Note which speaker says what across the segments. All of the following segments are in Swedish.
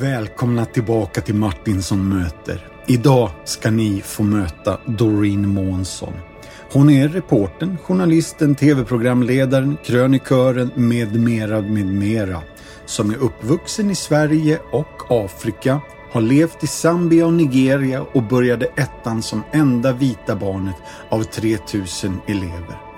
Speaker 1: Välkomna tillbaka till Martinsson möter. Idag ska ni få möta Doreen Månsson. Hon är reportern, journalisten, tv-programledaren, krönikören med mera, med mera. Som är uppvuxen i Sverige och Afrika, har levt i Zambia och Nigeria och började ettan som enda vita barnet av 3000 elever.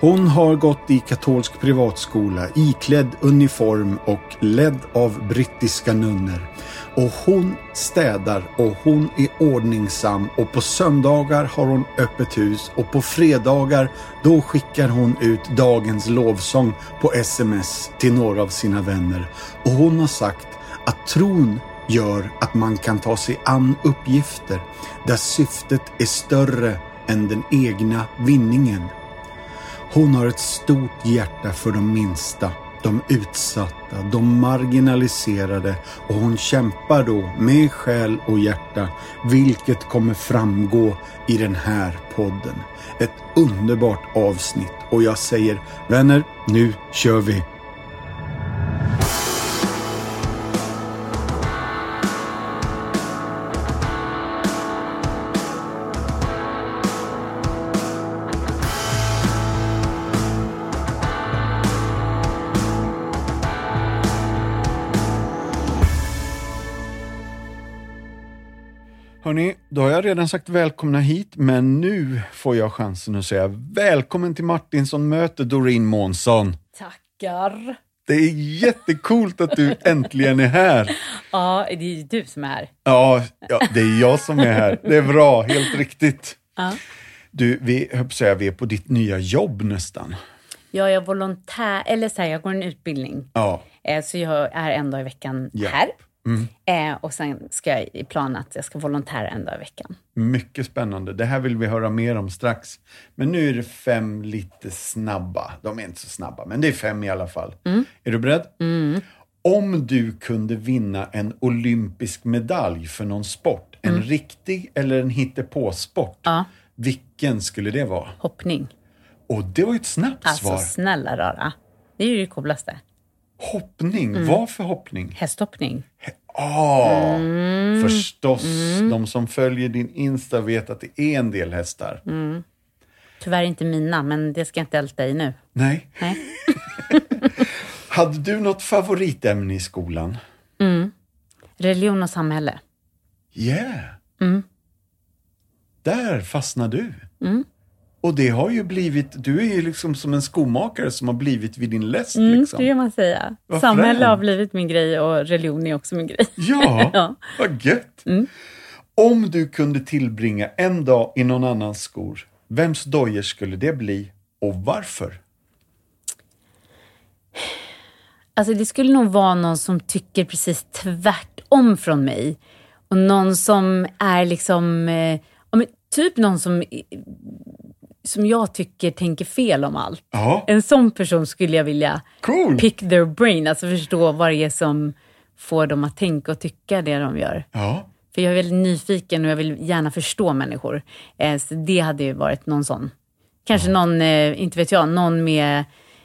Speaker 1: Hon har gått i katolsk privatskola iklädd uniform och ledd av brittiska nunnor. Och hon städar och hon är ordningsam och på söndagar har hon öppet hus och på fredagar då skickar hon ut dagens lovsång på sms till några av sina vänner. Och hon har sagt att tron gör att man kan ta sig an uppgifter där syftet är större än den egna vinningen. Hon har ett stort hjärta för de minsta, de utsatta, de marginaliserade och hon kämpar då med själ och hjärta, vilket kommer framgå i den här podden. Ett underbart avsnitt och jag säger vänner, nu kör vi! Hörni, då har jag redan sagt välkomna hit, men nu får jag chansen att säga välkommen till Martinsson möter Doreen Månsson.
Speaker 2: Tackar.
Speaker 1: Det är jättekult att du äntligen är här.
Speaker 2: Ja, det är du som är här.
Speaker 1: Ja, ja, det är jag som är här. Det är bra, helt riktigt.
Speaker 2: Ja.
Speaker 1: Du, vi, jag säga, vi är på ditt nya jobb nästan.
Speaker 2: Jag är volontär, eller så här, jag går en utbildning.
Speaker 1: Ja,
Speaker 2: Eh, Så jag är en dag i veckan
Speaker 1: Ja.
Speaker 2: här.
Speaker 1: Mm.
Speaker 2: Eh, Och sen ska jag i plan att jag ska volontära en dag i veckan.
Speaker 1: mycket spännande. Det här vill vi höra mer om strax. Men nu är det fem lite snabba. De är inte så snabba, men det är fem i alla fall. Är du beredd? Om du kunde vinna en olympisk medalj för någon sport, en riktig eller en hittepåsport,
Speaker 2: Ja.
Speaker 1: vilken skulle det vara?
Speaker 2: Hoppning.
Speaker 1: Och det var ju ett snabbt
Speaker 2: Alltså
Speaker 1: svar.
Speaker 2: snälla rara. Det är ju det coolaste.
Speaker 1: Hoppning, vad för hoppning?
Speaker 2: Hästhoppning.
Speaker 1: Ah, förstås. De som följer din Insta vet att det är en del hästar.
Speaker 2: Tyvärr inte mina, men det ska jag inte älta i nu.
Speaker 1: Nej.
Speaker 2: Nej.
Speaker 1: Hade du något favoritämne i skolan?
Speaker 2: Religion och samhälle.
Speaker 1: Yeah! Där fastnade du. Och det har ju blivit, du är ju liksom som en skomakare som har blivit vid din läst.
Speaker 2: Mm,
Speaker 1: liksom.
Speaker 2: Det kan man säga.
Speaker 1: Vad
Speaker 2: Samhälle har blivit min grej och religion är också min grej.
Speaker 1: Ja,
Speaker 2: Ja.
Speaker 1: vad gött. Om du kunde tillbringa en dag i någon annans skor, vems dojor skulle det bli och varför?
Speaker 2: Alltså det skulle nog vara någon som tycker precis tvärtom från mig. Och någon som är liksom, eh, ja, men typ någon som, som jag tycker tänker fel om allt.
Speaker 1: Ja,
Speaker 2: En sån person skulle jag vilja
Speaker 1: cool!
Speaker 2: pick their brain, alltså förstå vad det är som får dem att tänka och tycka det de gör.
Speaker 1: Ja,
Speaker 2: För jag är väldigt nyfiken och jag vill gärna förstå människor. Eh, så det hade ju varit någon sån. Kanske någon, eh, inte vet jag, någon med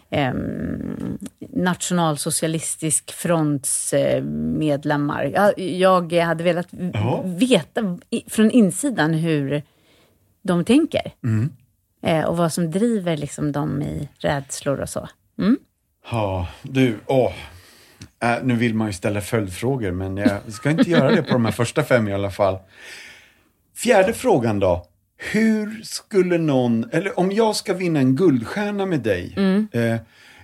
Speaker 2: ehm, nationalsocialistisk fronts medlemmar. Jag, jag hade velat
Speaker 1: Ja.
Speaker 2: veta från insidan hur de tänker. Eh, och vad som driver liksom dem i rädslor och så.
Speaker 1: ja du, åh. Äh, nu vill man ju ställa följdfrågor, men jag ska inte göra det på de här första fem i alla fall. Fjärde frågan då. Hur skulle någon, eller om jag ska vinna en guldstjärna med dig, eh,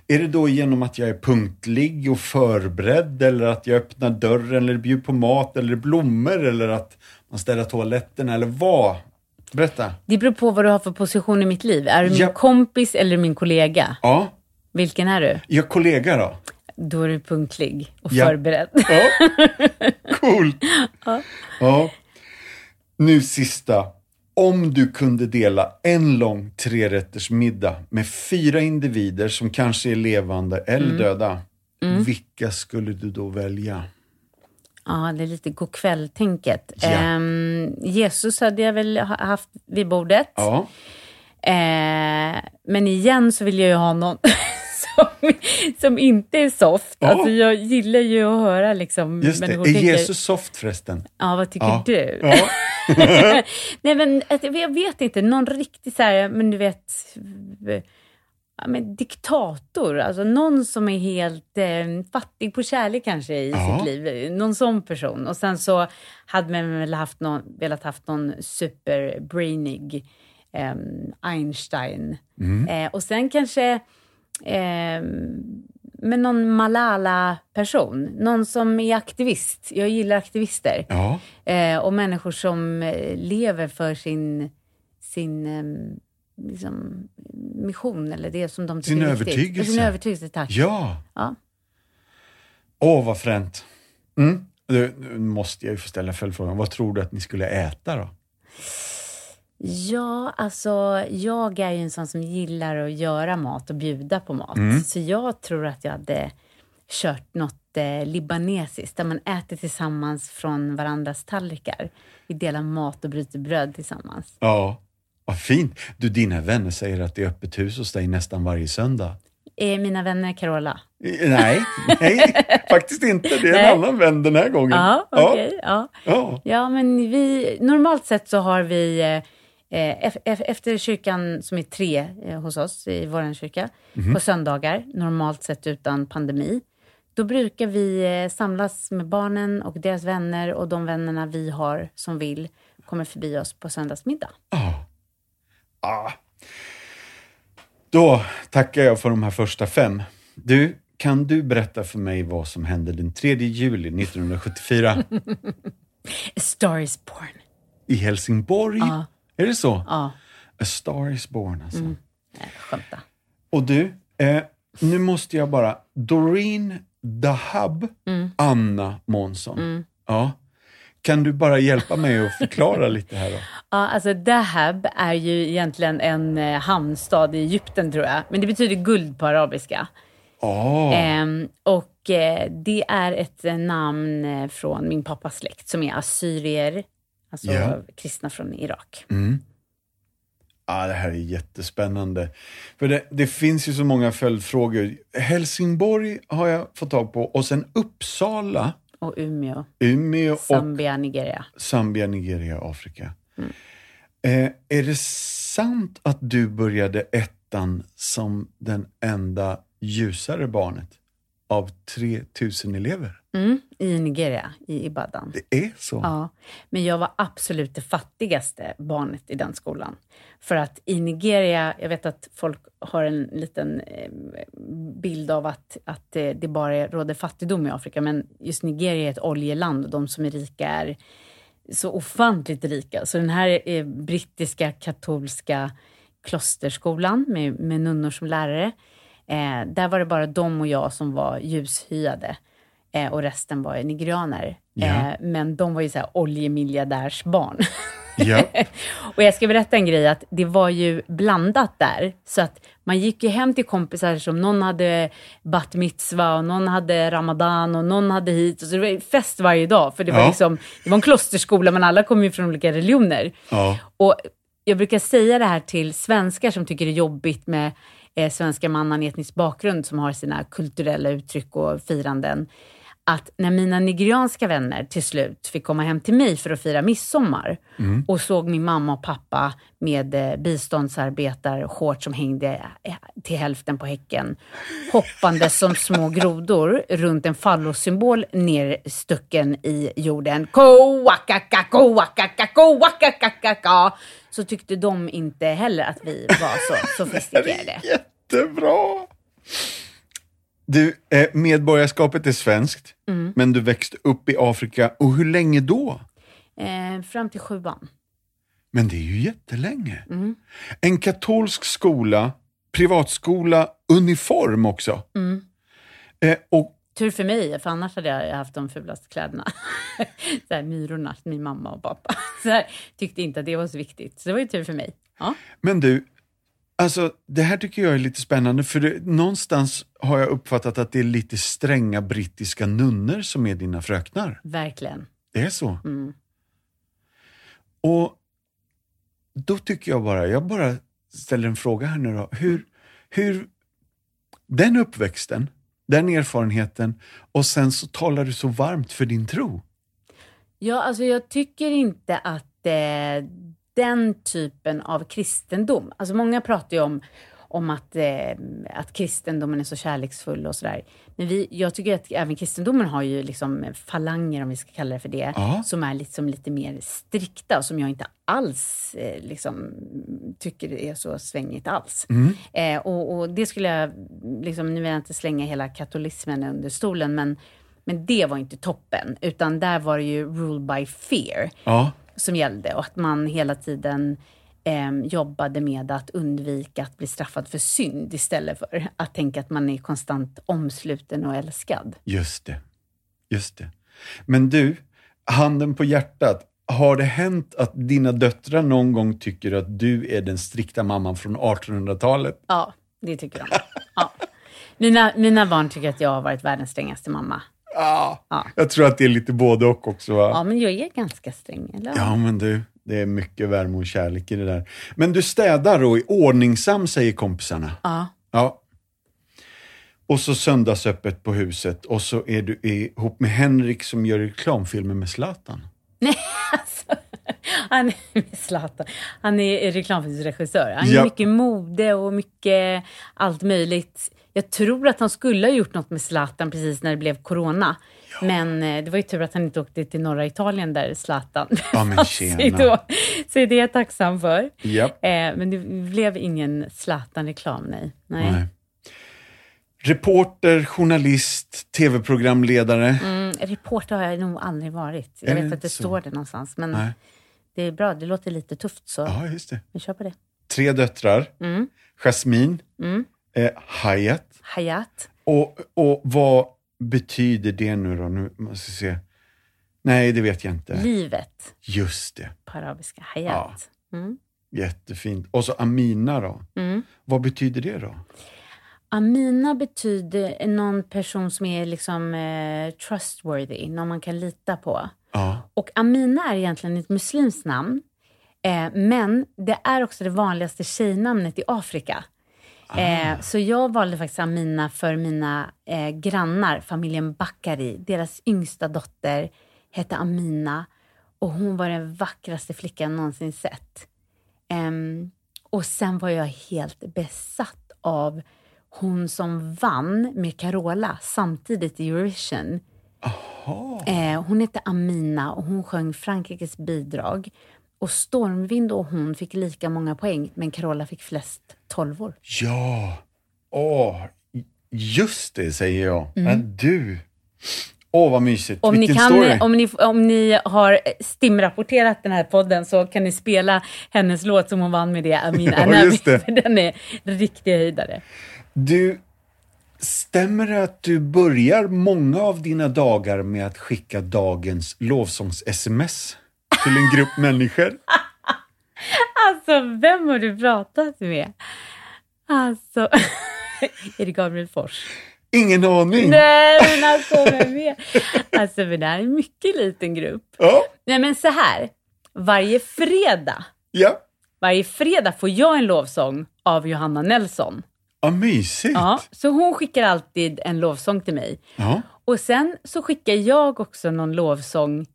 Speaker 1: är det då genom att jag är punktlig och förberedd eller att jag öppnar dörren eller bjuder på mat eller blommor eller att man ställer toaletterna eller vad? Berätta.
Speaker 2: Det beror på vad du har för position i mitt liv. Är du min
Speaker 1: Ja.
Speaker 2: kompis eller min kollega?
Speaker 1: Ja,
Speaker 2: Vilken är du?
Speaker 1: jag kollega då?
Speaker 2: Då är du punktlig och
Speaker 1: Ja.
Speaker 2: förberedd.
Speaker 1: Ja, coolt. Ja. Nu sista. Om du kunde dela en lång trerätters middag med fyra individer som kanske är levande eller döda, vilka skulle du då välja?
Speaker 2: Ja, det är lite godkväll-tänket.
Speaker 1: Ja.
Speaker 2: Ehm, Jesus hade jag väl ha- haft vid bordet.
Speaker 1: Ja,
Speaker 2: Eh, men igen så vill jag ju ha någon som, som inte är soft.
Speaker 1: Ja.
Speaker 2: Alltså jag gillar ju att höra liksom
Speaker 1: Just det. Är
Speaker 2: tänker-
Speaker 1: Jesus soft förresten?
Speaker 2: Ja, vad tycker
Speaker 1: Ja.
Speaker 2: du?
Speaker 1: Ja.
Speaker 2: Nej men att- jag vet inte, någon riktig så här, men du vet, men diktator, alltså någon som är helt eh, fattig på kärlek kanske i
Speaker 1: Ja.
Speaker 2: sitt liv. Någon sån person. Och sen så hade man väl haft någon, velat haft någon superbrainig eh, Einstein.
Speaker 1: Mm.
Speaker 2: Eh, och sen kanske eh, men någon Malala-person. Någon som är aktivist. Jag gillar aktivister.
Speaker 1: ja.
Speaker 2: Eh, och människor som eh, lever för sin, sin eh, liksom, mission eller det som de tycker
Speaker 1: Sin
Speaker 2: är
Speaker 1: övertygelse.
Speaker 2: Sin övertygelse, tack.
Speaker 1: Ja.
Speaker 2: Ja.
Speaker 1: Åh, vad fränt. Mm. Nu nu måste jag ju få ställa följdfrågan. Vad tror du att ni skulle äta då?
Speaker 2: Ja, alltså jag är ju en sån som gillar att göra mat och bjuda på mat.
Speaker 1: Mm.
Speaker 2: Så jag tror att jag hade kört något eh, libanesiskt där man äter tillsammans från varandras tallrikar. Vi delar mat och bryter bröd tillsammans.
Speaker 1: Ja, vad fint. Du, dina vänner säger att det är öppet hus hos dig nästan varje söndag.
Speaker 2: Eh, mina vänner Carola.
Speaker 1: Eh, Nej, nej, faktiskt inte. Det är
Speaker 2: Nej.
Speaker 1: en annan vän den här gången.
Speaker 2: Ja, okej. ja.
Speaker 1: ja.
Speaker 2: Ja, men vi, normalt sett så har vi eh, eh, ef- ef- efter kyrkan som är tre eh, hos oss i vår kyrka på söndagar, normalt sett utan pandemi. Då brukar vi samlas med barnen och deras vänner och de vännerna vi har som vill kommer förbi oss på söndagsmiddag.
Speaker 1: Ja. Ah. Då tackar jag för de här första fem. Du, kan du berätta för mig vad som hände den 3 juli 1974
Speaker 2: A Star is born.
Speaker 1: i Helsingborg?
Speaker 2: Ja.
Speaker 1: Är det så?
Speaker 2: Ja,
Speaker 1: A star is born alltså.
Speaker 2: nej, skämta.
Speaker 1: Och du, eh, nu måste jag bara... Doreen Dahab,
Speaker 2: Mm.
Speaker 1: Anna Månsson. Ja. Kan du bara hjälpa mig att förklara lite här då?
Speaker 2: Ja, alltså Dahab är ju egentligen en eh, hamnstad i Egypten tror jag, men det betyder guld på arabiska.
Speaker 1: Ah,
Speaker 2: Ehm, och eh, det är ett eh, namn eh, från min pappas släkt som är assyrier, alltså
Speaker 1: Ja.
Speaker 2: kristna från Irak.
Speaker 1: ah, det här är jättespännande. För det, det finns ju så många följdfrågor. Helsingborg har jag fått tag på och sen Uppsala,
Speaker 2: Och Umeå,
Speaker 1: Umeå och
Speaker 2: Zambia, Nigeria.
Speaker 1: Zambia, Nigeria, Afrika. Eh, är det sant att du började ettan som den enda ljusare barnet av 3000 elever?
Speaker 2: Mm, I Nigeria, i Ibadan.
Speaker 1: Det är så?
Speaker 2: Ja, men jag var absolut det fattigaste barnet i den skolan. För att i Nigeria, jag vet att folk har en liten eh, bild av att, att eh, det bara råder fattigdom i Afrika, men just Nigeria är ett oljeland och de som är rika är så ofantligt rika. Så den här eh, brittiska katolska klosterskolan med, med nunnor som lärare, eh, där var det bara de och jag som var ljushyade. Eh, och resten var nigerianer.
Speaker 1: Ja.
Speaker 2: Eh, men de var ju så här oljemiljardärsbarn.
Speaker 1: Ja.
Speaker 2: och jag ska berätta en grej, att det var ju blandat där. Så att man gick ju hem till kompisar som någon hade bat mitzva och någon hade ramadan och någon hade hit. Och så det var fest varje dag, för det var
Speaker 1: Ja.
Speaker 2: liksom, det var en klosterskola men alla kom ju från olika religioner.
Speaker 1: ja.
Speaker 2: Och jag brukar säga det här till svenskar som tycker det är jobbigt med eh, svenskar med annan etnisk bakgrund som har sina kulturella uttryck och firanden. Att när mina nigerianska vänner till slut fick komma hem till mig för att fira midsommar och såg min mamma och pappa med eh, biståndsarbetarshorts som hängde eh, till hälften på häcken, hoppande som små grodor runt en fallossymbol nerstucken i jorden. Koakaka, koakaka, koakaka, så tyckte de inte heller att vi var så sofistikerade.
Speaker 1: Jättebra! Du, eh, medborgarskapet är svenskt,
Speaker 2: Mm.
Speaker 1: men du växte upp i Afrika. Och hur länge då?
Speaker 2: Eh, fram till sjuan.
Speaker 1: Men det är ju jättelänge.
Speaker 2: Mm.
Speaker 1: En katolsk skola, privatskola, uniform också.
Speaker 2: Mm.
Speaker 1: Eh, och
Speaker 2: Tur för mig, för annars hade jag haft de fulaste kläderna. så här, myrorna, min mamma och pappa. Så här, tyckte inte att det var så viktigt. Så det var ju tur för mig. Ja.
Speaker 1: Men du, alltså det här tycker jag är lite spännande för det, någonstans har jag uppfattat att det är lite stränga brittiska nunnor som är dina fröknar.
Speaker 2: Verkligen.
Speaker 1: Det är så?
Speaker 2: Mm.
Speaker 1: Och då tycker jag bara, jag bara ställer en fråga här nu då. Hur, hur den uppväxten, den erfarenheten och sen så talar du så varmt för din tro.
Speaker 2: Ja, alltså jag tycker inte att eh, den typen av kristendom, alltså många pratar ju om, om att, eh, att kristendomen är så kärleksfull och sådär. Men vi, jag tycker att även kristendomen har ju liksom falanger, om vi ska kalla det för det,
Speaker 1: Ja.
Speaker 2: som är liksom lite mer strikta och som jag inte alls eh, liksom, tycker är så svängigt alls. Eh, och, och det skulle jag, liksom, nu vill jag inte slänga hela katolismen under stolen, men, men det var inte toppen, utan där var det ju rule by fear
Speaker 1: Ja,
Speaker 2: som gällde och att man hela tiden eh, jobbade med att undvika att bli straffad för synd istället för att tänka att man är konstant omsluten och älskad.
Speaker 1: just det. Just det. Men du, handen på hjärtat. Har det hänt att dina döttrar någon gång tycker att du är den strikta mamman från 1800-talet?
Speaker 2: Ja, det tycker de. Ja. Mina, mina barn tycker att jag har varit världens strängaste mamma.
Speaker 1: Ja,
Speaker 2: Ja.
Speaker 1: jag tror att det är lite både och också. Va?
Speaker 2: Ja, men jag är ganska sträng, eller?
Speaker 1: Ja, men du, det är mycket värme och kärlek i det där. Men du städar och är ordningsam, säger kompisarna.
Speaker 2: Ja.
Speaker 1: Ja. Och så söndagsöppet på huset och så är du ihop med Henrik som gör reklamfilmer med Zlatan.
Speaker 2: Nej, alltså. Han är Zlatan. Han är reklamfilmsregissör. Han
Speaker 1: Ja.
Speaker 2: gör mycket mode och mycket allt möjligt. Jag tror att han skulle ha gjort något med Zlatan precis när det blev corona. Men eh, det var ju tur att han inte åkte till norra Italien där Zlatan
Speaker 1: Ja, men tjena.
Speaker 2: då. Så det är jag tacksam för.
Speaker 1: Japp.
Speaker 2: Eh, men det blev ingen Zlatan-reklam, nej. nej.
Speaker 1: Nej. Reporter, journalist, tv-programledare.
Speaker 2: Mm, reporter har jag nog aldrig varit. Jag
Speaker 1: Är
Speaker 2: vet att det
Speaker 1: så?
Speaker 2: står det någonstans. Men
Speaker 1: Nej.
Speaker 2: det är bra, det låter lite tufft så
Speaker 1: Ja, just det.
Speaker 2: vi kör på det.
Speaker 1: Tre döttrar.
Speaker 2: Mm.
Speaker 1: Jasmine,
Speaker 2: Mm.
Speaker 1: Eh, Hayat.
Speaker 2: Hayat.
Speaker 1: Och, och vad betyder det nu då? Nu måste se. Nej, det vet jag inte.
Speaker 2: Livet
Speaker 1: Just det.
Speaker 2: på arabiska. Hayat. Mm.
Speaker 1: Jättefint. Och så Amina då.
Speaker 2: Mm.
Speaker 1: Vad betyder det då?
Speaker 2: Amina betyder någon person som är liksom eh, trustworthy, någon man kan lita på.
Speaker 1: Ja.
Speaker 2: Och Amina är egentligen ett muslimskt namn, eh, men det är också det vanligaste tjejnamnet i Afrika. Eh, så jag valde faktiskt Amina för mina eh, grannar, familjen Bakari. Deras yngsta dotter hette Amina och hon var den vackraste flickan jag någonsin sett. Ehm, och sen var jag helt besatt av hon som vann med Carola samtidigt i Eurovision. Eh, hon hette Amina och hon sjöng Frankrikes bidrag. Och Stormvind och hon fick lika många poäng, men Carola fick flest tolvor.
Speaker 1: Ja. Åh, just det säger jag. Men du. Åh, vad mysigt.
Speaker 2: Mm. Om ni,
Speaker 1: Vilken
Speaker 2: kan,
Speaker 1: story.
Speaker 2: om, ni, om ni har stimrapporterat den här podden så kan ni spela hennes låt som hon vann med det, Amina
Speaker 1: Ja, just det.
Speaker 2: för den är riktig höjdare.
Speaker 1: Du, stämmer det att du börjar många av dina dagar med att skicka dagens lovsångs-sms till en grupp människor?
Speaker 2: Alltså, vem har du pratat med? Alltså, är det Gabriel Fors?
Speaker 1: Ingen aning.
Speaker 2: Nej, men alltså vem är? Alltså, men det här är en mycket liten grupp.
Speaker 1: Ja,
Speaker 2: Nej, men så här. Varje fredag,
Speaker 1: ja.
Speaker 2: varje fredag får jag en lovsång av Johanna Nelson.
Speaker 1: Ja, mysigt.
Speaker 2: Ja, så hon skickar alltid en lovsång till mig.
Speaker 1: Ja.
Speaker 2: Och sen så skickar jag också någon lovsång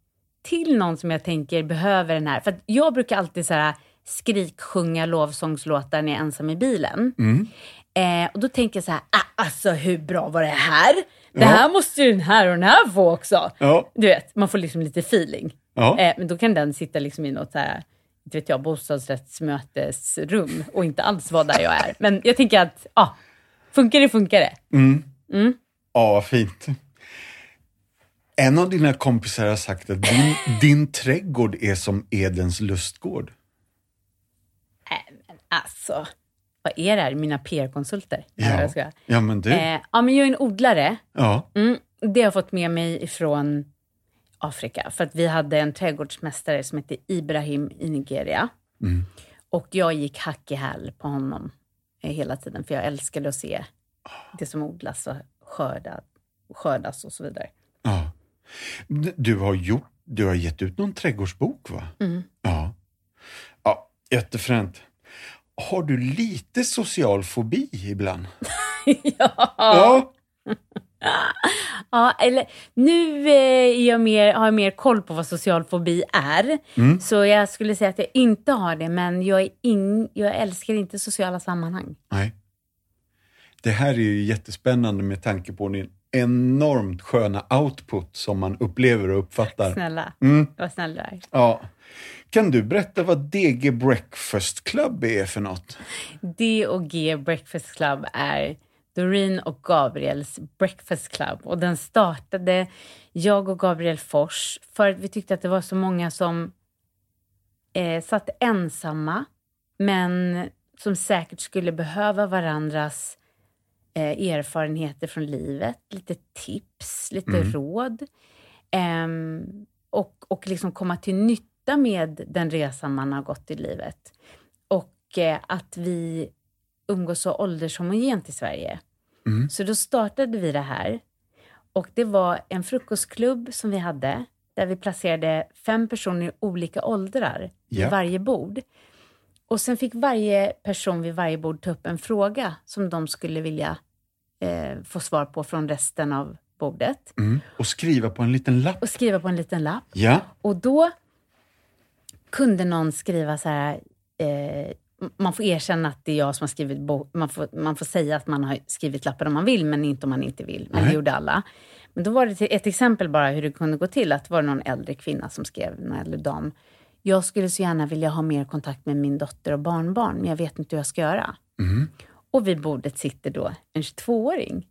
Speaker 2: till någon som jag tänker behöver den här. För jag brukar alltid så här skriksjunga lovsångslåtar när jag är ensam i bilen.
Speaker 1: Mm.
Speaker 2: Eh, och då tänker jag så här, ah, alltså hur bra var det här? Det
Speaker 1: Ja.
Speaker 2: här måste ju den här och den här få också.
Speaker 1: Ja.
Speaker 2: Du vet, man får liksom lite feeling.
Speaker 1: Ja.
Speaker 2: Eh, men då kan den sitta liksom i något så här, inte vet jag, bostadsrättsmötesrum och inte alls vara där jag är. Men jag tänker att, ja, ah, funkar det, funkar det.
Speaker 1: Ja, vad fint. En av dina kompisar har sagt att din, din trädgård är som Edens lustgård.
Speaker 2: Nej, men alltså, vad är det här? Mina PR-konsulter?
Speaker 1: Ja, ja men du.
Speaker 2: Eh, ja, men jag är en odlare.
Speaker 1: Ja.
Speaker 2: Mm, det har jag fått med mig ifrån Afrika. För att vi hade en trädgårdsmästare som hette Ibrahim i Nigeria.
Speaker 1: Mm.
Speaker 2: Och jag gick hack i häl på honom eh, hela tiden. För jag älskade att se det som odlas och skörda, skördas och så vidare.
Speaker 1: Du har, gjort, du har gett ut någon trädgårdsbok, va?
Speaker 2: Mm.
Speaker 1: Ja. Ja, jättefränt. Har du lite social fobi ibland?
Speaker 2: ja.
Speaker 1: Ja.
Speaker 2: ja, eller nu eh, är jag mer, har jag mer koll på vad social fobi är.
Speaker 1: Mm.
Speaker 2: Så jag skulle säga att jag inte har det, men jag, är in, jag älskar inte sociala sammanhang.
Speaker 1: Nej. Det här är ju jättespännande med tanke på din enormt sköna output som man upplever och uppfattar.
Speaker 2: Snälla,
Speaker 1: Mm.
Speaker 2: vad snäll du är.
Speaker 1: Ja. Kan du berätta vad DG Breakfast Club är för något?
Speaker 2: D och G Breakfast Club är Doreen och Gabriels Breakfast Club. Och den startade jag och Gabriel Fors för att vi tyckte att det var så många som eh, satt ensamma men som säkert skulle behöva varandras eh, erfarenheter från livet, lite tips, lite råd. Ehm, och, och liksom komma till nytta med den resan man har gått i livet. Och eh, att vi umgås så åldershomogent i Sverige. Så då startade vi det här. Och det var en frukostklubb som vi hade, där vi placerade fem personer i olika åldrar
Speaker 1: Ja.
Speaker 2: vid varje bord. Och sen fick varje person vid varje bord ta upp en fråga som de skulle vilja eh, få svar på från resten av bordet.
Speaker 1: Mm. Och skriva på en liten lapp.
Speaker 2: Och skriva på en liten lapp.
Speaker 1: Ja.
Speaker 2: Och då kunde någon skriva så här, eh, man får erkänna att det är jag som har skrivit man får, man får säga att man har skrivit lappen om man vill, men inte om man inte vill. Men det
Speaker 1: Nej.
Speaker 2: gjorde alla. Men då var det ett exempel bara hur det kunde gå till, att det var någon äldre kvinna som skrev, någon äldre dam. Jag skulle så gärna vilja ha mer kontakt med min dotter och barnbarn, men jag vet inte hur jag ska göra. Och vid bordet sitter då en 22-åring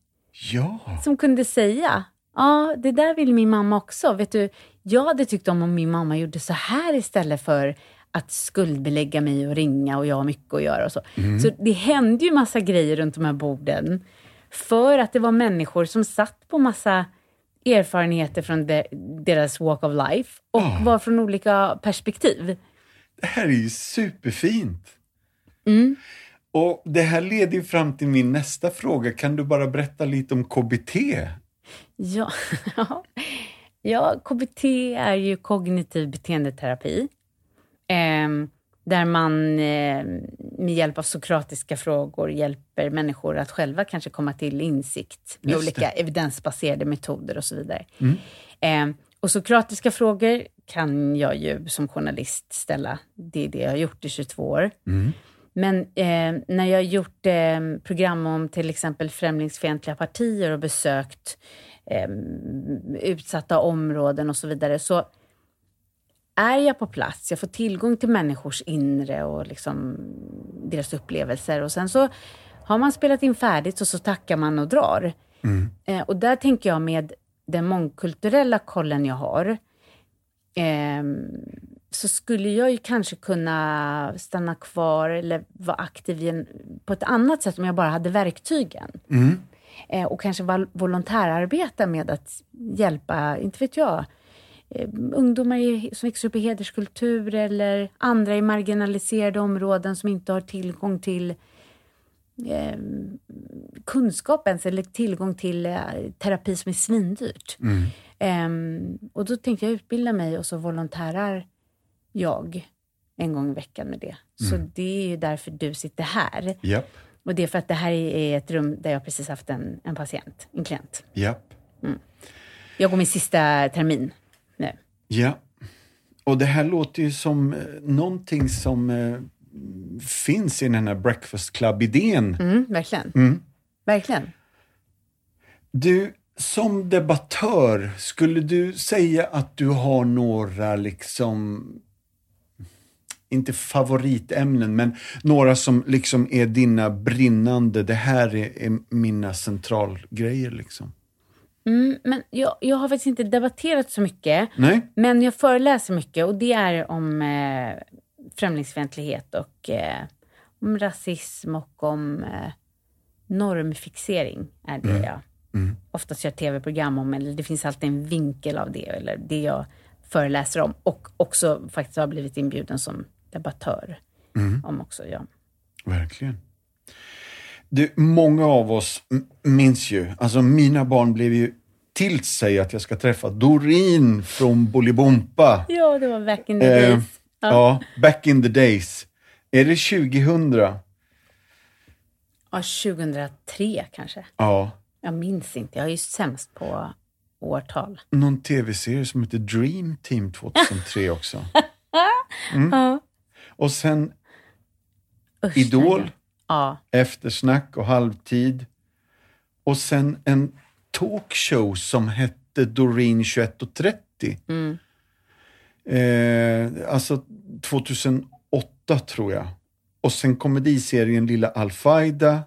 Speaker 1: Ja.
Speaker 2: som kunde säga, ja, det där vill min mamma också. Vet du, jag hade tyckt om om min mamma gjorde så här istället för att skuldbelägga mig och ringa och jag har mycket att göra och så. Så det hände ju massa grejer runt de här borden. För att det var människor som satt på massa erfarenheter från de, deras walk of life och var från olika perspektiv.
Speaker 1: Det här är ju superfint.
Speaker 2: Mm.
Speaker 1: Och det här leder ju fram till min nästa fråga. Kan du bara berätta lite om KBT?
Speaker 2: Ja, ja KBT är ju kognitiv beteendeterapi. Ehm, där man eh, med hjälp av sokratiska frågor hjälper människor att själva kanske komma till insikt med olika evidensbaserade metoder och så vidare. Ehm, och sokratiska frågor kan jag ju som journalist ställa. Det är det jag har gjort i 22 år. Men eh, när jag har gjort eh, program om till exempel främlingsfientliga partier och besökt eh, utsatta områden och så vidare, så är jag på plats, jag får tillgång till människors inre och liksom deras upplevelser. Och sen så har man spelat in färdigt och så tackar man och drar. Eh, och där tänker jag med den mångkulturella kollen jag har, ehm, så skulle jag ju kanske kunna stanna kvar eller vara aktiv i en, på ett annat sätt om jag bara hade verktygen. Eh, och kanske val- volontärarbeta med att hjälpa, inte vet jag, eh, ungdomar i, som växer upp i hederskultur eller andra i marginaliserade områden som inte har tillgång till eh, kunskap ens eller tillgång till eh, terapi som är svindyrt. Ehm, och då tänkte jag utbilda mig och så volontärar jag en gång i veckan med det. Så det är ju därför du sitter här.
Speaker 1: Japp,
Speaker 2: Och det är för att det här är ett rum där jag precis haft en, en patient, en klient.
Speaker 1: japp,
Speaker 2: Jag går min sista termin nu.
Speaker 1: ja. Och det här låter ju som eh, någonting som eh, finns i den här Breakfast Club-idén.
Speaker 2: Mm, verkligen. Verkligen.
Speaker 1: Du, som debattör, skulle du säga att du har några liksom inte favoritämnen, men några som liksom är dina brinnande, det här är, är mina centralgrejer liksom.
Speaker 2: Mm, men jag, jag har faktiskt inte debatterat så mycket.
Speaker 1: Nej?
Speaker 2: Men jag föreläser mycket och det är om eh, främlingsfientlighet och eh, om rasism och om eh, normfixering. är det jag oftast gör tv-program om. Eller det finns alltid en vinkel av det. Eller det jag föreläser om. Och också faktiskt har blivit inbjuden som debattör om också. Ja.
Speaker 1: Verkligen. Du, många av oss minns ju, alltså mina barn blev ju till sig att jag ska träffa Doreen från Bolibompa.
Speaker 2: ja, det var back in the
Speaker 1: Eh,
Speaker 2: days.
Speaker 1: ja, back in the days. Är det 2000?
Speaker 2: Ja, 2003 2003 kanske.
Speaker 1: Ja.
Speaker 2: Jag minns inte, jag är ju sämst på årtal.
Speaker 1: Någon tv-serie som heter Dream Team 2003 också.
Speaker 2: Ja.
Speaker 1: Och sen
Speaker 2: Usch,
Speaker 1: Idol.
Speaker 2: Ja,
Speaker 1: Eftersnack och Halvtid. Och sen en talkshow som hette Doreen 21.30.
Speaker 2: mm.
Speaker 1: Eh, alltså 2008 tror jag. Och sen komediserien Lilla Al-Faida.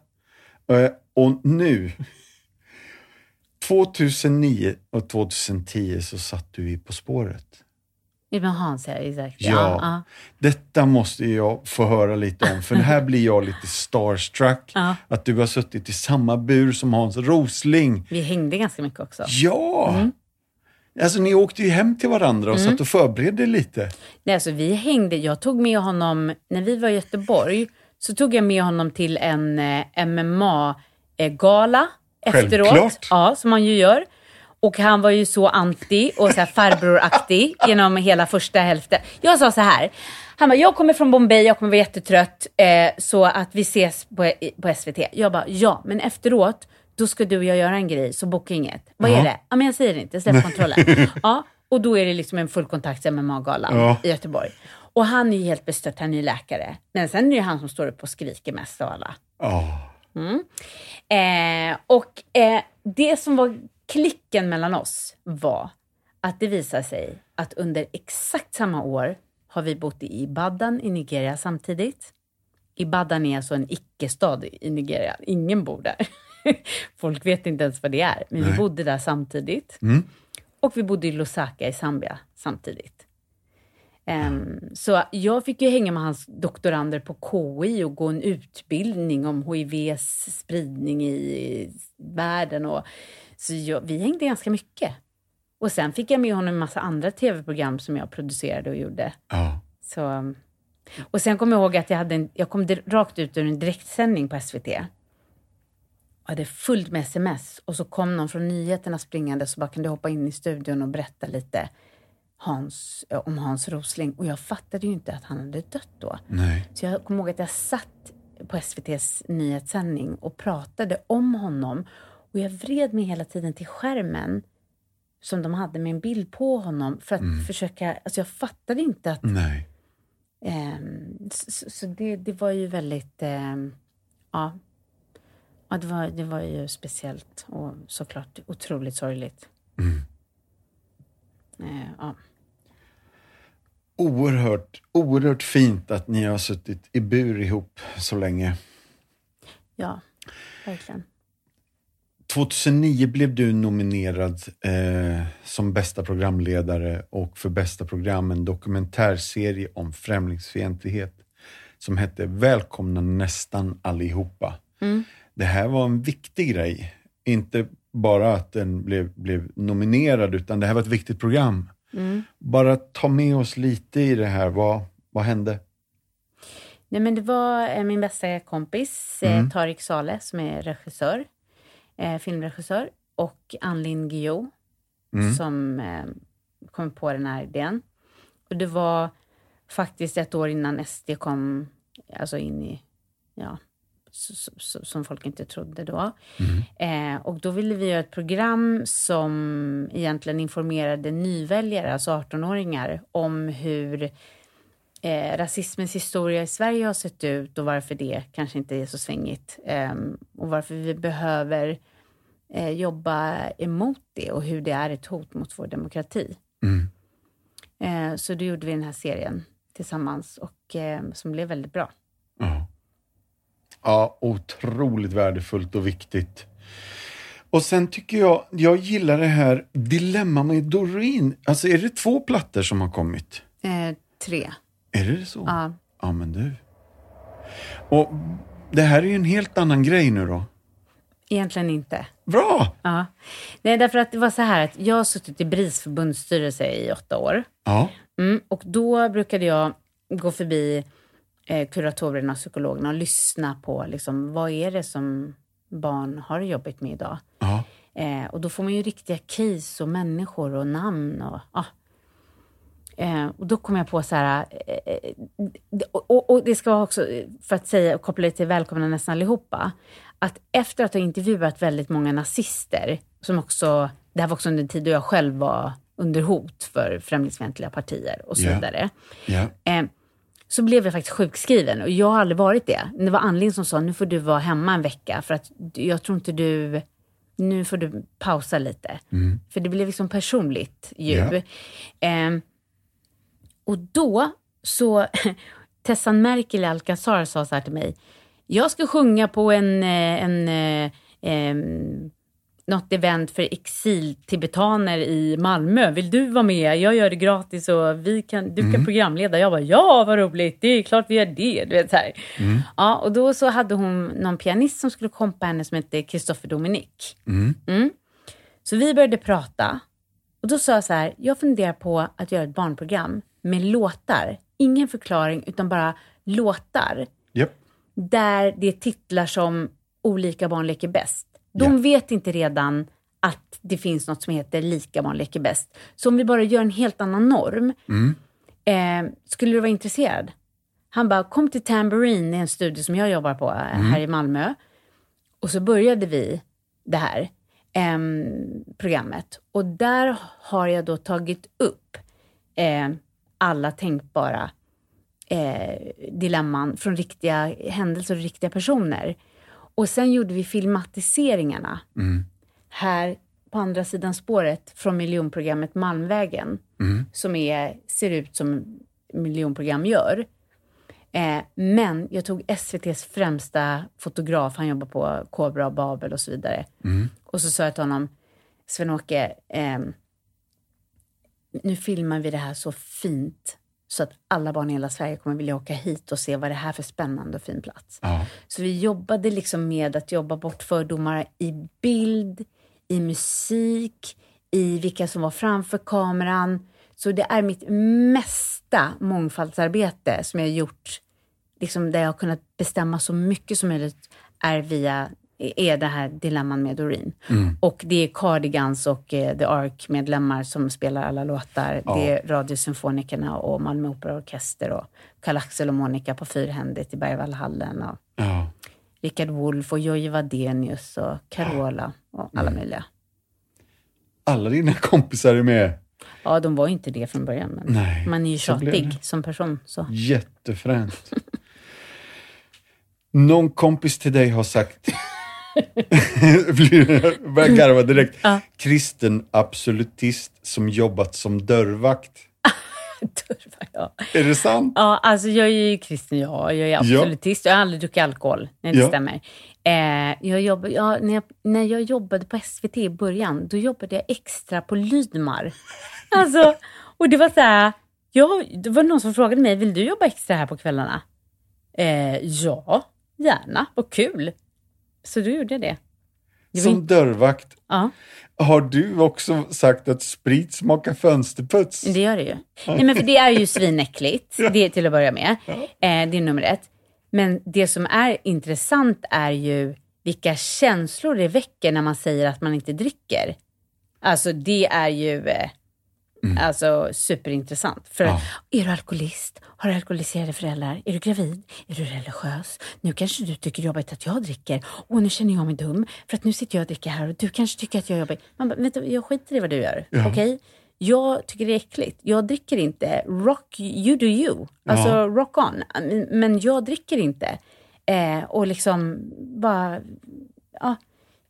Speaker 1: Eh, och nu, 2009 och 2010 så satt du i På spåret.
Speaker 2: Med Hans, ja, exakt.
Speaker 1: Ja.
Speaker 2: ja.
Speaker 1: Detta måste jag få höra lite om, för här blir jag lite starstruck.
Speaker 2: Ja.
Speaker 1: Att du har suttit i samma bur som Hans Rosling.
Speaker 2: Vi hängde ganska mycket också.
Speaker 1: Ja! Alltså ni åkte ju hem till varandra och satt och förberedde lite.
Speaker 2: Nej, alltså, vi hängde, jag tog med honom, när vi var i Göteborg, så tog jag med honom till en eh, MMA-gala efteråt. Ja, som man ju gör. Och han var ju så anti och så här farbroraktig genom hela första hälften. Jag sa så här, han bara, jag kommer från Bombay, jag kommer vara jättetrött, eh, så att vi ses på, på SVT. Jag bara, ja, men efteråt, då ska du och jag göra en grej, så boka inget. Vad
Speaker 1: Ja.
Speaker 2: är det? Ja, men jag säger det inte, släpp kontrollen. ja, och då är det liksom en fullkontakts MMA-gala
Speaker 1: Ja.
Speaker 2: i Göteborg. Och han är ju helt bestört, han är ju läkare. Men sen är det ju han som står upp och skriker mest av alla.
Speaker 1: Ja.
Speaker 2: Eh, och eh, det som var klicken mellan oss var att det visade sig att under exakt samma år har vi bott i Ibadan i Nigeria samtidigt. Ibadan är alltså en icke-stad i Nigeria. Ingen bor där. Folk vet inte ens vad det är. Men vi
Speaker 1: Nej.
Speaker 2: bodde där samtidigt.
Speaker 1: Mm.
Speaker 2: Och vi bodde i Lusaka i Zambia samtidigt. Ehm, så jag fick ju hänga med hans doktorander på KI och gå en utbildning om HIVs spridning i världen. Och, så jag, vi hängde ganska mycket. Och sen fick jag med honom en massa andra tv-program som jag producerade och gjorde.
Speaker 1: ja.
Speaker 2: Så, och sen kommer jag ihåg att jag, hade en, jag kom rakt ut ur en direktsändning på SVT. Och hade fullt med sms. Och så kom någon från nyheterna springande så bara, kan du hoppa in i studion och berätta lite Hans, eh, om Hans Rosling. Och jag fattade ju inte att han hade dött då.
Speaker 1: Nej.
Speaker 2: Så jag kommer ihåg att jag satt på SVTs nyhetssändning och pratade om honom. Och jag vred mig hela tiden till skärmen som de hade med en bild på honom för att försöka, alltså jag fattade inte att
Speaker 1: Nej.
Speaker 2: Ehm, så så det, det var ju väldigt... ehm, ja, ja det, var, det var ju speciellt och såklart otroligt sorgligt. Eh, ja.
Speaker 1: Oerhört, oerhört fint att ni har suttit i bur ihop så länge.
Speaker 2: ja, verkligen.
Speaker 1: 2009 blev du nominerad eh, som bästa programledare och för bästa program en dokumentärserie om främlingsfientlighet som hette Välkomna nästan allihopa. Det här var en viktig grej. Inte bara att den blev, blev nominerad utan det här var ett viktigt program. Bara ta med oss lite i det här. Vad, vad hände?
Speaker 2: Nej, men det var eh, min bästa kompis, eh, Tarik Saleh, som är regissör, eh, filmregissör, och Anlin Guillou, som eh, kom på den här idén. Och det var faktiskt ett år innan SD kom alltså in i, ja, som folk inte trodde då. Eh, och då ville vi göra ett program som egentligen informerade nyväljare, alltså 18-åringar, om hur eh, rasismens historia i Sverige har sett ut och varför det kanske inte är så svängigt. Eh, och varför vi behöver eh, jobba emot det och hur det är ett hot mot vår demokrati. Eh, så då gjorde vi den här serien tillsammans och eh, som blev väldigt bra.
Speaker 1: Ja. ja, otroligt värdefullt och viktigt. Och sen tycker jag, jag gillar det här Dilemma med Doreen. Alltså är det två plattor som har kommit?
Speaker 2: Eh, tre.
Speaker 1: Är det så?
Speaker 2: Ja.
Speaker 1: Ja, men du. Och det här är ju en helt annan grej nu då.
Speaker 2: Egentligen inte.
Speaker 1: Bra!
Speaker 2: Ja. Nej, därför att det var så här att jag har suttit i BRIS förbundsstyrelse i åtta år.
Speaker 1: Ja,
Speaker 2: Mm, och då brukade jag gå förbi eh, kuratorerna och psykologerna och lyssna på liksom, vad är det som barn har jobbigt med idag.
Speaker 1: ja,
Speaker 2: Eh, och då får man ju riktiga case och människor och namn. Och, ja. Eh, och då kom jag på så här, eh, eh, och, och, och, det ska vara också, för att säga, koppla det till välkomna nästan allihopa, att efter att ha intervjuat väldigt många nazister, som också, det här var också under en tid då jag själv var under hot för främlingsfientliga partier och så
Speaker 1: Ja.
Speaker 2: vidare.
Speaker 1: Ja.
Speaker 2: Eh, så blev jag faktiskt sjukskriven och jag har aldrig varit det. Det var Ann som sa, nu får du vara hemma en vecka för att jag tror inte du, nu får du pausa lite. För det blev liksom personligt ju.
Speaker 1: Ja.
Speaker 2: Eh, och då så, Tessan Merkel i Alcazar sa så här till mig, jag ska sjunga på en, eh, en, eh, em, något event för exiltibetaner i Malmö. Vill du vara med? Jag gör det gratis och vi kan, du kan programleda. Jag bara, ja vad roligt, det är klart vi gör det. Du vet, så här. Ja, och då så hade hon någon pianist som skulle kompa henne som hette Christopher Dominic. Mm. Så vi började prata och då sa jag så här, jag funderar på att göra ett barnprogram med låtar. Ingen förklaring utan bara låtar
Speaker 1: Japp.
Speaker 2: där det är titlar som Olika barn leker bäst. De
Speaker 1: Ja.
Speaker 2: vet inte redan att det finns något som heter Lika barn leker bäst. Så om vi bara gör en helt annan norm, eh, skulle du vara intresserad? Han bara, kom till Tambourine, en studio som jag jobbar på eh, här i Malmö. Och så började vi det här ehm, programmet. Och där har jag då tagit upp eh, alla tänkbara eh, dilemman från riktiga händelser och riktiga personer. Och sen gjorde vi filmatiseringarna här på andra sidan spåret från miljonprogrammet Malmvägen, som är, ser ut som miljonprogram gör. Eh, men jag tog SVTs främsta fotograf, han jobbar på Kobra och Babel och så vidare. Och så sa jag till honom, Sven-Åke, ehm, nu filmar vi det här så fint så att alla barn i hela Sverige kommer vilja åka hit och se vad det här är för spännande och fin plats.
Speaker 1: Ja.
Speaker 2: Så vi jobbade liksom med att jobba bort fördomar i bild, i musik, i vilka som var framför kameran. Så det är mitt mesta mångfaldsarbete som jag har gjort, liksom där jag har kunnat bestämma så mycket som möjligt, är via är det här dilemman med Doreen. Och det är Cardigans och eh, The Ark-medlemmar som spelar alla låtar. Det är Radiosymfonikerna och Malmö Operaorkester och Karl-Axel och Monica på Fyrhändigt i Bergvallhallen. Och
Speaker 1: Ja.
Speaker 2: Richard Wolff och Jojje Wadenius och Carola och alla möjliga.
Speaker 1: Alla dina kompisar är med.
Speaker 2: Ja, de var ju inte det från början, men
Speaker 1: Nej,
Speaker 2: man är ju tjatig som person. Så.
Speaker 1: Jättefränt. Någon kompis till dig har sagt, börjar garva direkt,
Speaker 2: Ja.
Speaker 1: kristen absolutist som jobbat som dörrvakt.
Speaker 2: Dörvar, ja.
Speaker 1: Är det sant?
Speaker 2: ja, alltså jag är ju kristen, ja. Jag är absolutist. Jag har aldrig druckit alkohol. Nej, det
Speaker 1: Ja.
Speaker 2: stämmer. Eh, jag jobb, ja, när, jag, när jag jobbade på SVT i början, då jobbade jag extra på Lydmar. Alltså, och det var så här, ja, det var någon som frågade mig, vill du jobba extra här på kvällarna? Eh, ja, gärna. Vad kul. Så då gjorde jag det. det var
Speaker 1: Som
Speaker 2: inte,
Speaker 1: dörrvakt.
Speaker 2: ja.
Speaker 1: Har du också sagt att sprit smakar fönsterputs?
Speaker 2: Det gör det ju. Nej, men för det är ju svinäckligt, det är till att börja med. Eh, det är nummer ett. Men det som är intressant är ju vilka känslor det väcker när man säger att man inte dricker. Alltså det är ju eh, alltså, superintressant. För
Speaker 1: Ja.
Speaker 2: är du alkoholist? Har du alkoholiserade föräldrar? Är du gravid? Är du religiös? Nu kanske du tycker det är jobbigt att jag dricker. Och nu känner jag mig dum för att nu sitter jag och dricker här och du kanske tycker att jag är jobbig. Man bara, du, jag skiter i vad du gör.
Speaker 1: Ja.
Speaker 2: Okej? Jag tycker det är äckligt. Jag dricker inte. Rock, you do you. Alltså
Speaker 1: Ja.
Speaker 2: rock on. Men- Men jag dricker inte. Eh, och liksom bara, ja,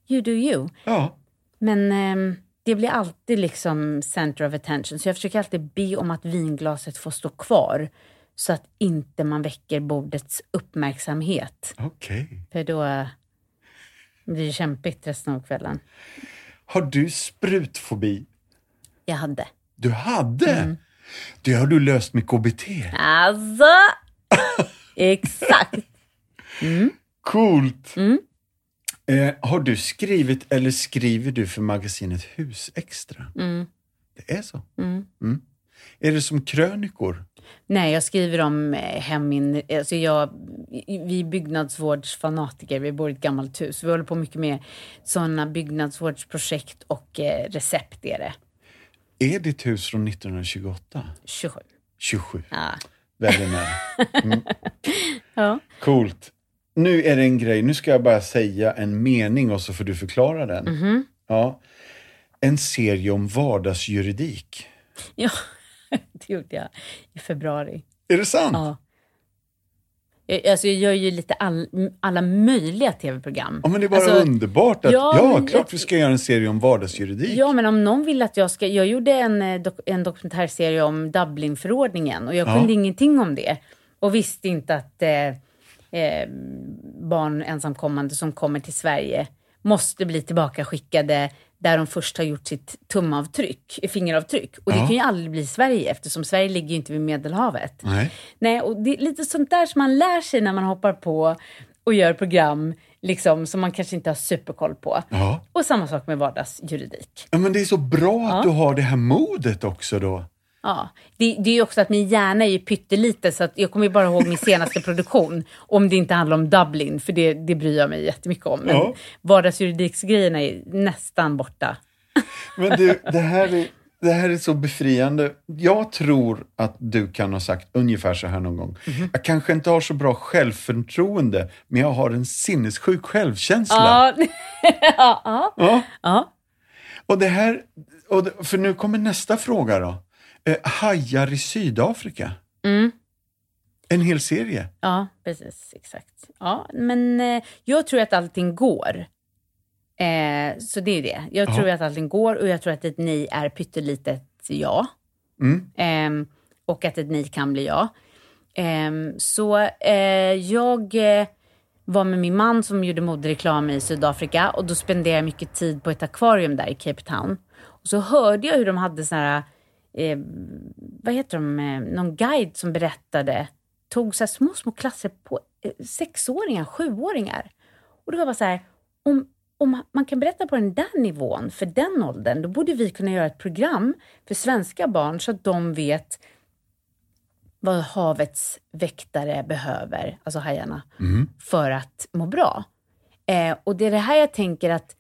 Speaker 2: you do you.
Speaker 1: Ja.
Speaker 2: Men ehm, det blir alltid liksom center of attention. Så jag försöker alltid be om att vinglaset får stå kvar. Så att inte man väcker bordets uppmärksamhet.
Speaker 1: Okej.
Speaker 2: För då eh, blir det kämpigt resten av kvällen.
Speaker 1: Har du sprutfobi?
Speaker 2: Jag hade.
Speaker 1: Du hade?
Speaker 2: Mm.
Speaker 1: Det har du löst med KBT.
Speaker 2: Alltså! Exakt.
Speaker 1: Coolt!
Speaker 2: Mm.
Speaker 1: Eh, har du skrivit eller skriver du för magasinet Husextra?
Speaker 2: Mm.
Speaker 1: Det är så? Mm. Är det som krönikor?
Speaker 2: Nej, jag skriver om eh, hemin... Alltså jag, vi är byggnadsvårdsfanatiker, vi bor i ett gammalt hus. Vi håller på mycket med sådana byggnadsvårdsprojekt och eh, recept är det.
Speaker 1: Är ditt hus från 1928?
Speaker 2: 27.
Speaker 1: 27.
Speaker 2: Ja.
Speaker 1: Väldigt nära. Mm.
Speaker 2: ja.
Speaker 1: Coolt. Nu är det en grej, nu ska jag bara säga en mening och så får du förklara den.
Speaker 2: Mhm.
Speaker 1: Ja. En serie om vardagsjuridik.
Speaker 2: Ja, det gjorde jag i februari.
Speaker 1: Är det sant?
Speaker 2: Ja. Jag, alltså jag gör ju lite all, alla möjliga tv-program.
Speaker 1: Ja, men det är bara
Speaker 2: Alltså,
Speaker 1: underbart att, ja,
Speaker 2: ja, men
Speaker 1: klart
Speaker 2: jag-
Speaker 1: vi ska göra en serie om vardagsjuridik.
Speaker 2: Ja, men om någon vill att jag ska... Jag gjorde en, eh, dok, en dokumentärserie om Dublinförordningen och jag
Speaker 1: Ja.
Speaker 2: kunde ingenting om det. Och visste inte att eh, eh, barn ensamkommande som kommer till Sverige måste bli tillbakaskickade där de först har gjort sitt tumavtryck, eh, fingeravtryck. Och det
Speaker 1: Ja.
Speaker 2: kan ju aldrig bli Sverige eftersom Sverige ligger ju inte vid Medelhavet.
Speaker 1: Nej.
Speaker 2: Nej, och det är lite sånt där som man lär sig när man hoppar på och gör program liksom, som man kanske inte har superkoll på.
Speaker 1: Ja.
Speaker 2: Och samma sak med vardagsjuridik.
Speaker 1: ja, men det är så bra att
Speaker 2: Ja.
Speaker 1: du har det här modet också då.
Speaker 2: Ja, det, det är ju också att min hjärna är ju pyttelite så att jag kommer ju bara ihåg min senaste produktion. Om det inte handlar om Dublin, för det, det bryr jag mig jättemycket om. Men
Speaker 1: Ja.
Speaker 2: vardagsjuridiksgrejerna är nästan borta.
Speaker 1: Men du, det här, är, det här är så befriande. Jag tror att du kan ha sagt ungefär så här någon gång.
Speaker 2: Mhm.
Speaker 1: Jag kanske inte har så bra självförtroende, men jag har en sinnessjuk självkänsla.
Speaker 2: Ja, ja, ja,
Speaker 1: Ja.
Speaker 2: ja.
Speaker 1: Och det här, och det, för nu kommer nästa fråga då. Eh, hajar i Sydafrika.
Speaker 2: Mm.
Speaker 1: En hel serie.
Speaker 2: Ja, precis. Exakt. Ja, men eh, jag tror att allting går. Eh, så det är det. Jag
Speaker 1: Ja.
Speaker 2: tror att allting går och jag tror att ett nej är pyttelitet ja.
Speaker 1: Mm.
Speaker 2: Ehm, och att ett nej kan bli ja. Ehm, så eh, jag eh, var med min man som gjorde modereklam i Sydafrika och då spenderade jag mycket tid på ett akvarium där i Cape Town. Och så hörde jag hur de hade såna här, eh, vad heter de, eh, någon guide som berättade, tog så små, små klasser på eh, sexåringar, sjuåringar. Och det var bara så här, om, om man kan berätta på den där nivån, för den åldern, då borde vi kunna göra ett program för svenska barn så att de vet vad havets väktare behöver, alltså hajarna, för att må bra. Eh, och det är det här jag tänker att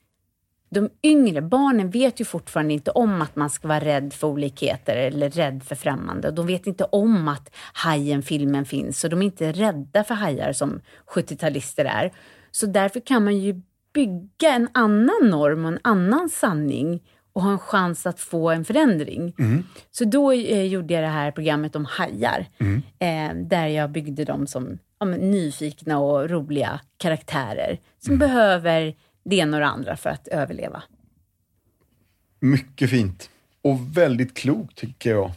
Speaker 2: de yngre barnen vet ju fortfarande inte om att man ska vara rädd för olikheter eller rädd för främmande. Och de vet inte om att Hajen-filmen finns, så de är inte rädda för hajar som 70-talister är. Så därför kan man ju bygga en annan norm och en annan sanning och ha en chans att få en förändring. Så då eh, gjorde jag det här programmet om hajar, eh, där jag byggde dem som ja, men, nyfikna och roliga karaktärer som behöver det ena och det andra för att överleva.
Speaker 1: Mycket fint. Och väldigt klokt tycker jag.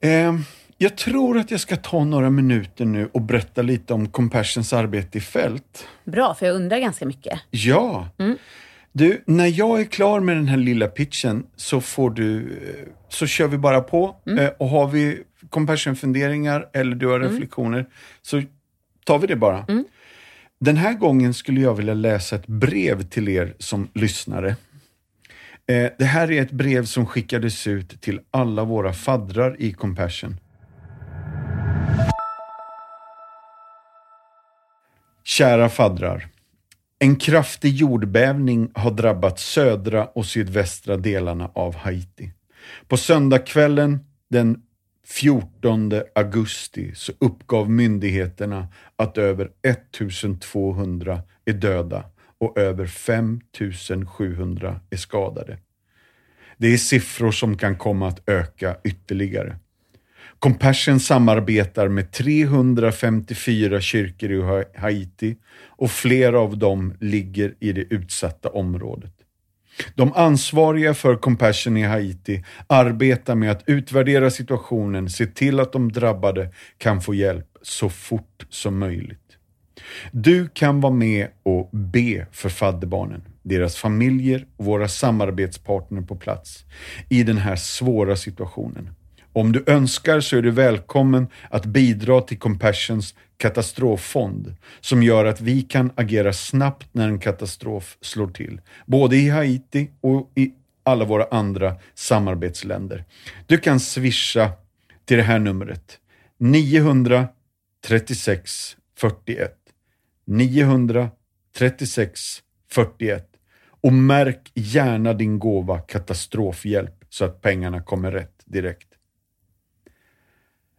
Speaker 1: Eh, jag tror att jag ska ta några minuter nu och berätta lite om Compassions arbete i fält.
Speaker 2: Bra, för jag undrar ganska mycket.
Speaker 1: Ja. Du, när jag är klar med den här lilla pitchen så får du, eh, så kör vi bara på. Eh, och har vi compassion-funderingar eller du har reflektioner så tar vi det bara. Den här gången skulle jag vilja läsa ett brev till er som lyssnare. Eh, det här är ett brev som skickades ut till alla våra faddrar i Compassion. Kära faddrar. En kraftig jordbävning har drabbat södra och sydvästra delarna av Haiti. På söndagskvällen den 14 augusti så uppgav myndigheterna att över 1200 är döda och över 5700 är skadade. Det är siffror som kan komma att öka ytterligare. Compassion samarbetar med 354 kyrkor i Haiti och flera av dem ligger i det utsatta området. De ansvariga för Compassion i Haiti arbetar med att utvärdera situationen, se till att de drabbade kan få hjälp så fort som möjligt. Du kan vara med och be för fadderbarnen, deras familjer och våra samarbetspartner på plats i den här svåra situationen. Om du önskar så är du välkommen att bidra till Compassions katastroffond som gör att vi kan agera snabbt när en katastrof slår till. Både i Haiti och i alla våra andra samarbetsländer. Du kan swisha till det här numret. 936 41. 936 41. Och märk gärna din gåva katastrofhjälp så att pengarna kommer rätt direkt.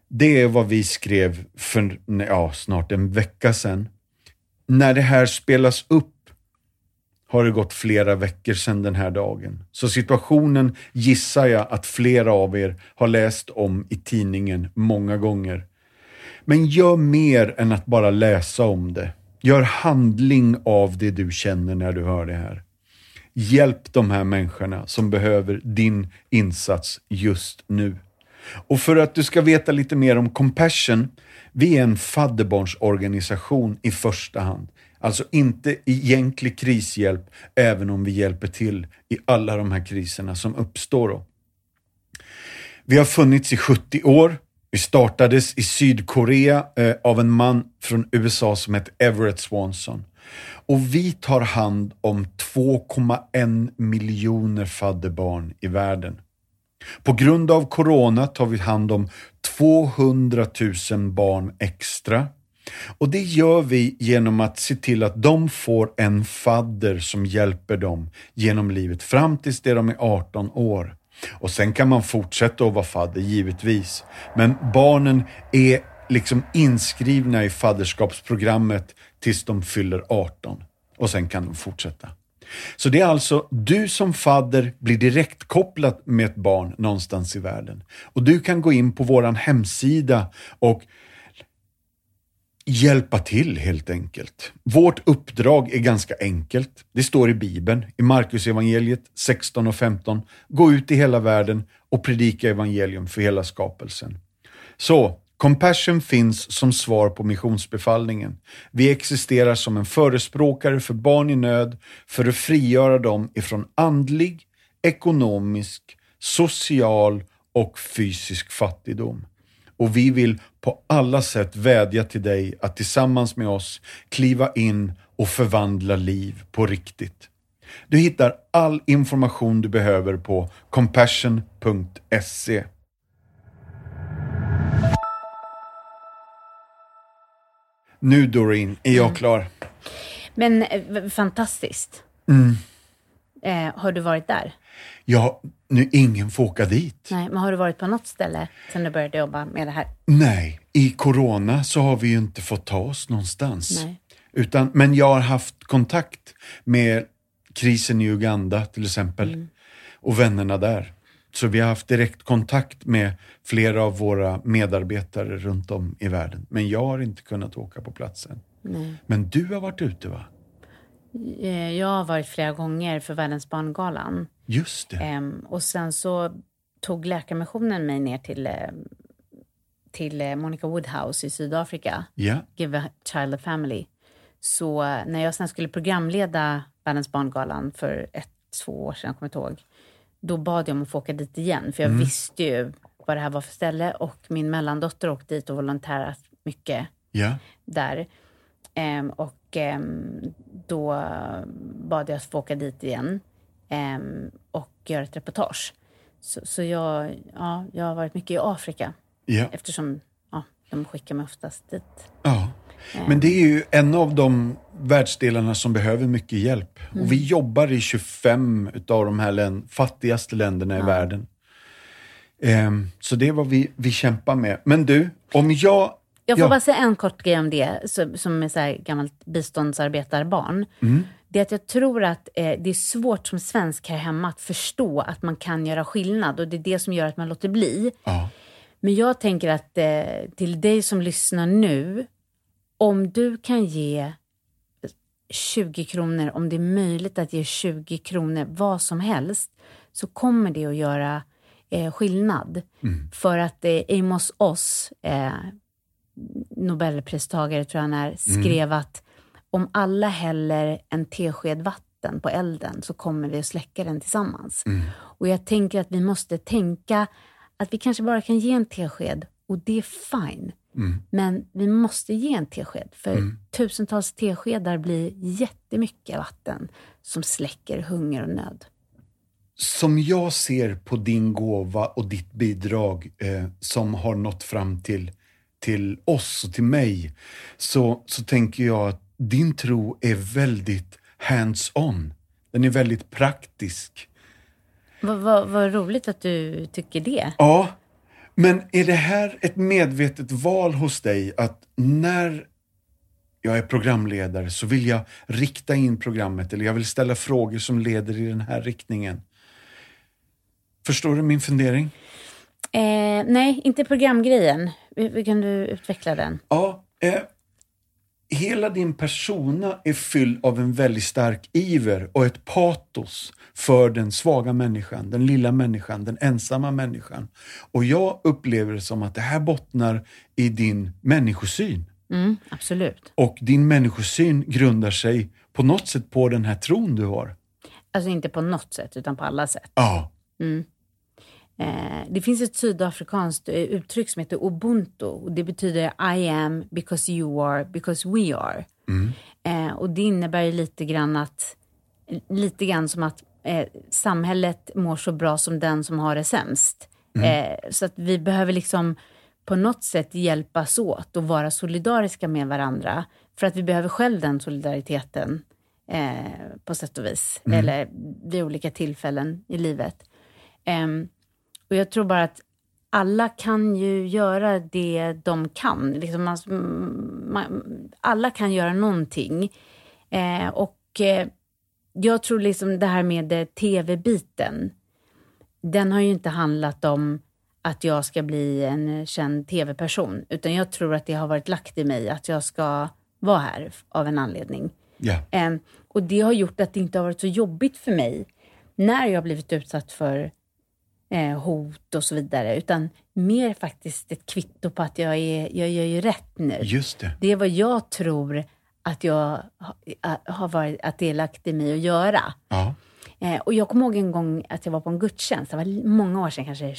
Speaker 1: Det är vad vi skrev för ja, snart en vecka sedan. När det här spelas upp har det gått flera veckor sedan den här dagen. Så situationen gissar jag att flera av er har läst om i tidningen många gånger. Men gör mer än att bara läsa om det. Gör handling av det du känner när du hör det här. Hjälp de här människorna som behöver din insats just nu. Och för att du ska veta lite mer om Compassion, vi är en fadderbarnsorganisation i första hand. Alltså inte egentlig krishjälp, även om vi hjälper till i alla de här kriserna som uppstår. Då. Vi har funnits i 70 år. Vi startades i Sydkorea eh, av en man från USA som heter Everett Swanson. Och vi tar hand om 2,1 miljoner fadderbarn i världen. På grund av corona tar vi hand om 200 000 barn extra. Och det gör vi genom att se till att de får en fadder som hjälper dem genom livet fram tills de är 18 år. Och sen kan man fortsätta att vara fadder, givetvis. Men barnen är liksom inskrivna i fadderskapsprogrammet tills de fyller 18. Och sen kan de fortsätta. Så det är alltså, du som fadder blir direkt kopplad med ett barn någonstans i världen. Och du kan gå in på våran hemsida och hjälpa till helt enkelt. Vårt uppdrag är ganska enkelt. Det står i Bibeln, i Markus evangeliet 16 och 15. Gå ut i hela världen och predika evangelium för hela skapelsen. Så, Compassion finns som svar på missionsbefallningen. Vi existerar som en förespråkare för barn i nöd för att frigöra dem ifrån andlig, ekonomisk, social och fysisk fattigdom. Och vi vill på alla sätt vädja till dig att tillsammans med oss kliva in och förvandla liv på riktigt. Du hittar all information du behöver på compassion.se. Nu Doreen, är jag mm. klar.
Speaker 2: Men eh, fantastiskt.
Speaker 1: Mm.
Speaker 2: Eh, har du varit där?
Speaker 1: Ja, nu ingen får åka dit.
Speaker 2: Nej, men har du varit på något ställe sen du började jobba med det här?
Speaker 1: Nej, i corona så har vi ju inte fått ta oss någonstans.
Speaker 2: Nej.
Speaker 1: Utan, men jag har haft kontakt med krisen i Uganda till exempel mm. och vännerna där. Så vi har haft direkt kontakt med flera av våra medarbetare runt om i världen. Men jag har inte kunnat åka på platsen.
Speaker 2: Nej.
Speaker 1: Men du har varit ute va?
Speaker 2: Eh, jag har varit flera gånger för Världens barngalan.
Speaker 1: Just det.
Speaker 2: Ehm, och sen så tog Läkarmissionen mig ner till, eh, till eh, Monica Woodhouse i Sydafrika.
Speaker 1: Ja.
Speaker 2: Give a child a family. Så när jag sen skulle programleda Världens barngalan för ett, två år sedan, jag kommer inte ihåg, då bad jag om att få åka dit igen. För jag mm. visste ju vad det här var för ställe och min mellandotter åkte dit och volontärat mycket
Speaker 1: ja.
Speaker 2: där. Um, och um, då bad jag att få åka dit igen um, och göra ett reportage. Så, så jag, ja, jag har varit mycket i Afrika
Speaker 1: ja.
Speaker 2: eftersom ja, de skickar mig oftast dit.
Speaker 1: Ja. Men det är ju en av de världsdelarna som behöver mycket hjälp. Mm. Och vi jobbar i 25 av de här län fattigaste länderna i världen. Um, så det är vad vi, vi kämpar med. Men du, om jag...
Speaker 2: Jag får ja. bara säga en kort grej om det, som, som är så här gammalt biståndsarbetarbarn.
Speaker 1: Mm.
Speaker 2: Det är att jag tror att eh, det är svårt som svensk här hemma att förstå att man kan göra skillnad och det är det som gör att man låter bli.
Speaker 1: Ja.
Speaker 2: Men jag tänker att eh, till dig som lyssnar nu, om du kan ge 20 kronor, om det är möjligt att ge 20 kronor, vad som helst, så kommer det att göra eh, skillnad.
Speaker 1: Mm.
Speaker 2: För att eh, Amos Oz, eh, Nobelpristagare tror jag han är, mm. skrev mm. att om alla häller en tesked vatten på elden så kommer vi att släcka den tillsammans.
Speaker 1: Mm.
Speaker 2: Och jag tänker att vi måste tänka att vi kanske bara kan ge en tesked och det är fine.
Speaker 1: Mm.
Speaker 2: Men vi måste ge en tesked, för
Speaker 1: mm.
Speaker 2: tusentals teskedar blir jättemycket vatten som släcker hunger och nöd.
Speaker 1: Som jag ser på din gåva och ditt bidrag eh, som har nått fram till, till oss och till mig, så, så tänker jag att din tro är väldigt hands-on. Den är väldigt praktisk.
Speaker 2: Vad vad- vad roligt att du tycker det.
Speaker 1: Ja, men är det här ett medvetet val hos dig att när jag är programledare så vill jag rikta in programmet eller jag vill ställa frågor som leder i den här riktningen? Förstår du min fundering?
Speaker 2: Eh, nej, inte programgrejen. Hur kan du utveckla den?
Speaker 1: Ja, eh, hela din persona är fylld av en väldigt stark iver och ett patos för den svaga människan, den lilla människan, den ensamma människan. Och jag upplever det som att det här bottnar i din människosyn.
Speaker 2: Mm, absolut.
Speaker 1: Och din människosyn grundar sig på något sätt på den här tron du har.
Speaker 2: Alltså inte på något sätt, utan på alla sätt.
Speaker 1: Ja,
Speaker 2: Eh, det finns ett sydafrikanskt eh, uttryck som heter ubuntu. Och det betyder I am because you are because we are. Eh, och det innebär ju lite grann att lite grann som att eh, samhället mår så bra som den som har det sämst. Eh, så att vi behöver liksom på något sätt hjälpas åt och vara solidariska med varandra. För att vi behöver själv den solidariteten eh, på sätt och vis. Eller vid olika tillfällen i livet. Ehm, och jag tror bara att alla kan ju göra det de kan. Liksom man, man, alla kan göra någonting. Eh, och eh, jag tror liksom det här med eh, tv-biten, den har ju inte handlat om att jag ska bli en känd tv-person, utan jag tror att det har varit lagt i mig att jag ska vara här av en anledning. Eh, och det har gjort att det inte har varit så jobbigt för mig när jag har blivit utsatt för eh, hot och så vidare, utan mer faktiskt ett kvitto på att jag, är, jag gör ju rätt nu.
Speaker 1: just det.
Speaker 2: Det är vad jag tror att jag ha- har varit, att lagt i mig att göra.
Speaker 1: Ja,
Speaker 2: Eh, och jag kommer ihåg en gång att jag var på en gudstjänst, det var många år sedan, kanske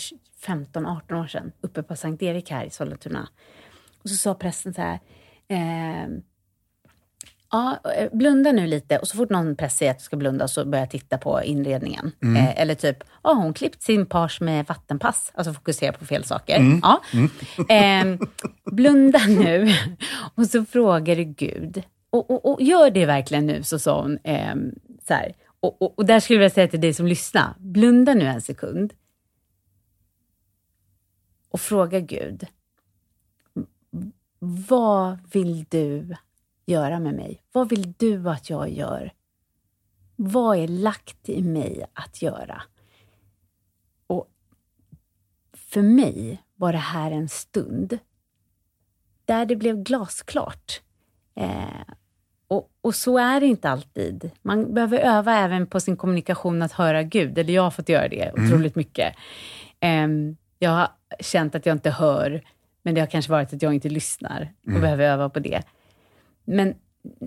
Speaker 2: 15-18 år sedan, uppe på Sankt Erik här i Sollentuna. Och så sa prästen så här, ehm, ja, eh, blunda nu lite. Och så fort någon präst säger att du ska blunda så börjar jag titta på inredningen. Eh, eller typ, ja hon klippt sin page med vattenpass. Alltså fokusera på fel saker. Ja. Ehm, blunda nu och så frågar du Gud. Och, och, och gör det verkligen nu, så sa hon. ehm, så här. Och, och, där skulle jag säga till dig som lyssnar, blunda nu en sekund. Och fråga Gud, vad vill du göra med mig? Vad vill du att jag gör? Vad är lagt i mig att göra? Och för mig var det här en stund där det blev glasklart. Eh, och, och så är det inte alltid. Man behöver öva även på sin kommunikation att höra Gud, eller jag har fått göra det otroligt mycket. Ehm, jag har känt att jag inte hör, men det har kanske varit att jag inte lyssnar och behöver öva på det. Men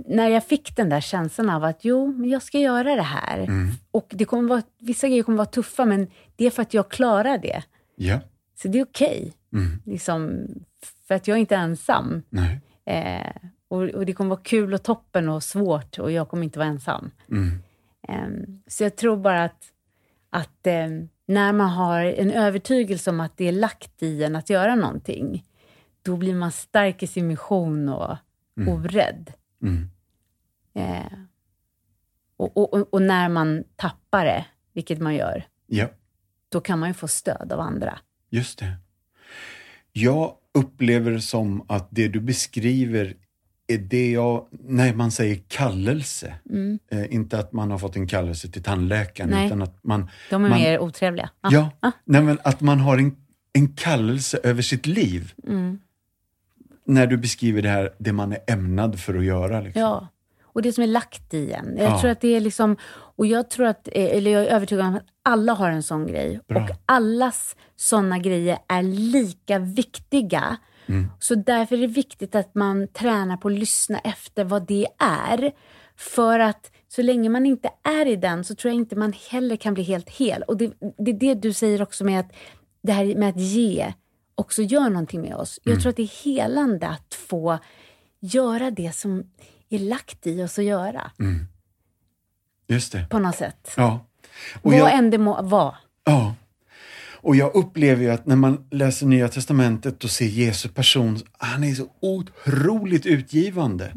Speaker 2: när jag fick den där känslan av att jo, men jag ska göra det här. Och det kommer vara, vissa grejer kommer vara tuffa, men det är för att jag klarar det.
Speaker 1: ja,
Speaker 2: Så det är okej. Liksom, för att jag är inte ensam.
Speaker 1: nej,
Speaker 2: Eh, och, och det kommer vara kul och toppen och svårt och jag kommer inte vara ensam.
Speaker 1: mm,
Speaker 2: Ehm, så jag tror bara att, att ehm, när man har en övertygelse om att det är lagt i en att göra någonting, då blir man stark i sin mission och orädd.
Speaker 1: mm,
Speaker 2: Eh, och, och, och, och när man tappar det, vilket man gör,
Speaker 1: ja.
Speaker 2: då kan man ju få stöd av andra.
Speaker 1: Just det. Jag upplever det som att det du beskriver är det jag, när man säger kallelse, eh, inte att man har fått en kallelse till tandläkaren,
Speaker 2: Nej.
Speaker 1: utan att man...
Speaker 2: De är
Speaker 1: man,
Speaker 2: mer otrevliga. Ah,
Speaker 1: Ja,
Speaker 2: ah.
Speaker 1: nej, men att man har en, en kallelse över sitt liv.
Speaker 2: Mm.
Speaker 1: När du beskriver det här, det man är ämnad för att göra. Liksom.
Speaker 2: Ja, och det som är lagt i en. Jag
Speaker 1: Ja.
Speaker 2: tror att det är liksom, och jag tror att, eh, eller jag är övertygad om att alla har en sån grej.
Speaker 1: Bra.
Speaker 2: Och allas såna grejer är lika viktiga. Så därför är det viktigt att man tränar på att lyssna efter vad det är. För att så länge man inte är i den så tror jag inte man heller kan bli helt hel. Och det, det är det du säger också med att det här med att ge också gör någonting med oss. Jag tror att det är helande att få göra det som är lagt i oss att göra
Speaker 1: Just det.
Speaker 2: på något sätt.
Speaker 1: Ja. Och
Speaker 2: Vad
Speaker 1: jag,
Speaker 2: än det må vara.
Speaker 1: ja. Och jag upplever ju att när man läser Nya Testamentet och ser Jesu person, han är så otroligt utgivande.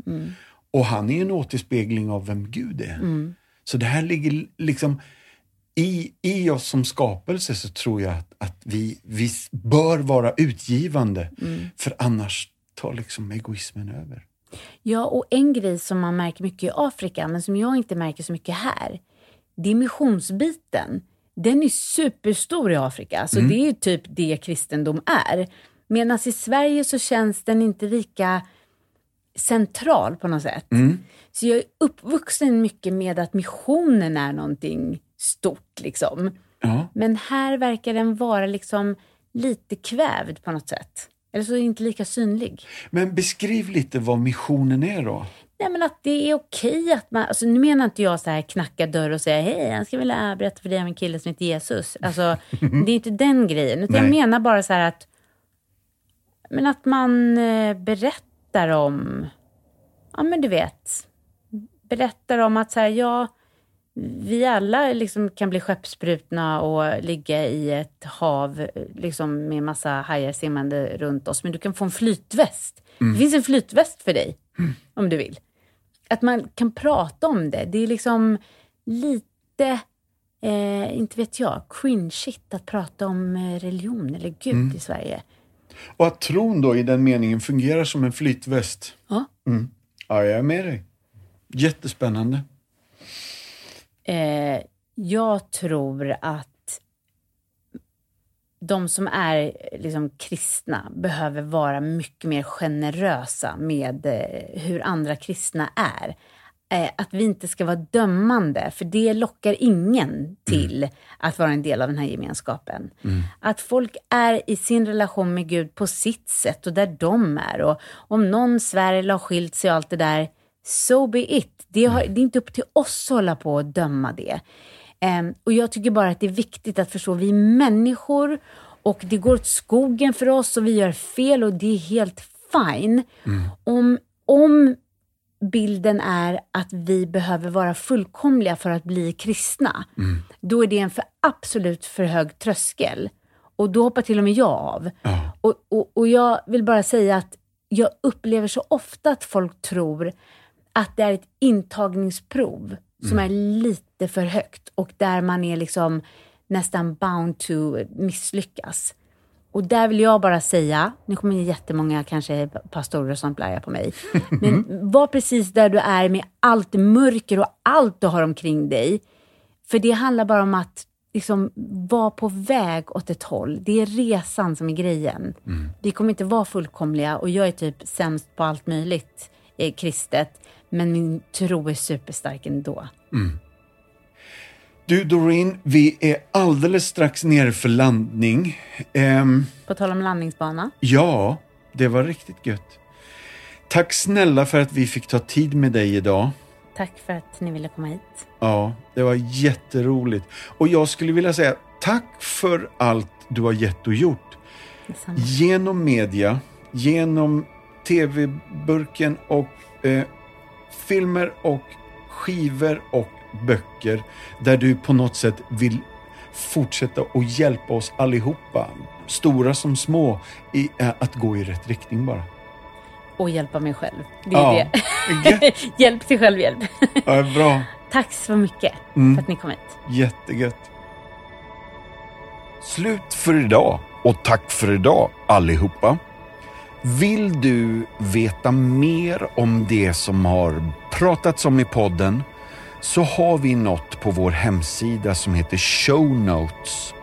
Speaker 1: Och han är en återspegling av vem Gud är. Så det här ligger liksom i, i oss som skapelse så tror jag att, att vi, vi bör vara utgivande. För annars tar liksom egoismen över.
Speaker 2: Ja, och en grej som man märker mycket i Afrika, men som jag inte märker så mycket här, det är missionsbiten. Den är superstor i Afrika, så det är ju typ det kristendom är. Medan i Sverige så känns den inte lika central på något sätt. Så jag är uppvuxen mycket med att missionen är någonting stort liksom.
Speaker 1: Ja.
Speaker 2: Men här verkar den vara liksom lite kvävd på något sätt. Eller så är inte lika synlig.
Speaker 1: Men beskriv lite vad missionen är då.
Speaker 2: Nej men att det är okej att man, alltså nu menar inte jag så här knacka dörr och säga hej, jag ska vilja berätta för dig om en kille som heter Jesus. Alltså det är inte den grejen, utan jag menar bara så här att, men att man eh, berättar om, ja men du vet, berättar om att så här, ja, vi alla liksom kan bli skeppsbrutna och ligga i ett hav liksom med massa hajar simmande runt oss. Men du kan få en flytväst. Det finns en flytväst för dig om du vill. Att man kan prata om det. Det är liksom lite, eh, inte vet jag, cringeigt att prata om eh, religion eller Gud i Sverige.
Speaker 1: Och att tron då i den meningen fungerar som en flytväst.
Speaker 2: Ja.
Speaker 1: Ja, jag är med dig. Jättespännande.
Speaker 2: Eh, jag tror att de som är liksom kristna behöver vara mycket mer generösa med eh, hur andra kristna är. Eh, att vi inte ska vara dömande, för det lockar ingen till att vara en del av den här gemenskapen. Att folk är i sin relation med Gud på sitt sätt och där de är. Och om någon svär eller har skilt sig och allt det där, so be it. Det, har, det är inte upp till oss att hålla på och döma det. Ehm, och jag tycker bara att det är viktigt att förstå, vi är människor och det går åt skogen för oss och vi gör fel och det är helt fine. Om, om bilden är att vi behöver vara fullkomliga för att bli kristna, då är det en för absolut för hög tröskel. Och då hoppar till och med jag av.
Speaker 1: Ja.
Speaker 2: Och, och, och jag vill bara säga att jag upplever så ofta att folk tror att det är ett intagningsprov som är lite för högt och där man är liksom nästan bound to misslyckas. Och där vill jag bara säga, nu kommer jättemånga kanske pastorer och sånt arga på mig, men var precis där du är med allt mörker och allt du har omkring dig. För det handlar bara om att liksom vara på väg åt ett håll. Det är resan som är grejen. Vi kommer inte vara fullkomliga och jag är typ sämst på allt möjligt eh, kristet, men min tro är superstark ändå.
Speaker 1: Du Doreen, vi är alldeles strax nere för landning. Ehm,
Speaker 2: På tal om landningsbana.
Speaker 1: ja, det var riktigt gött. Tack snälla för att vi fick ta tid med dig idag.
Speaker 2: Tack för att ni ville komma hit.
Speaker 1: Ja, det var jätteroligt. Och jag skulle vilja säga tack för allt du har gett och gjort. Genom media, genom tv-burken och eh, filmer och skivor och böcker där du på något sätt vill fortsätta och hjälpa oss allihopa, stora som små, i, eh, att gå i rätt riktning bara.
Speaker 2: Och hjälpa mig själv. Det är
Speaker 1: Ja,
Speaker 2: det. Hjälp till självhjälp.
Speaker 1: Ja, bra.
Speaker 2: Tack så mycket
Speaker 1: Mm.
Speaker 2: för att ni kom hit.
Speaker 1: Jättegött. Slut för idag och tack för idag allihopa. Vill du veta mer om det som har pratats om i podden så har vi något på vår hemsida som heter Show Notes.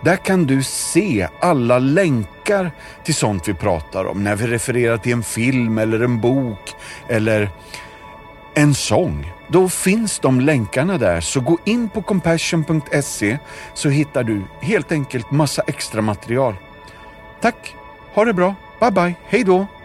Speaker 1: Där kan du se alla länkar till sånt vi pratar om när vi refererar till en film eller en bok eller en sång. Då finns de länkarna där, så gå in på compassion.se så hittar du helt enkelt massa extra material. Tack, ha det bra, bye bye, Hey då!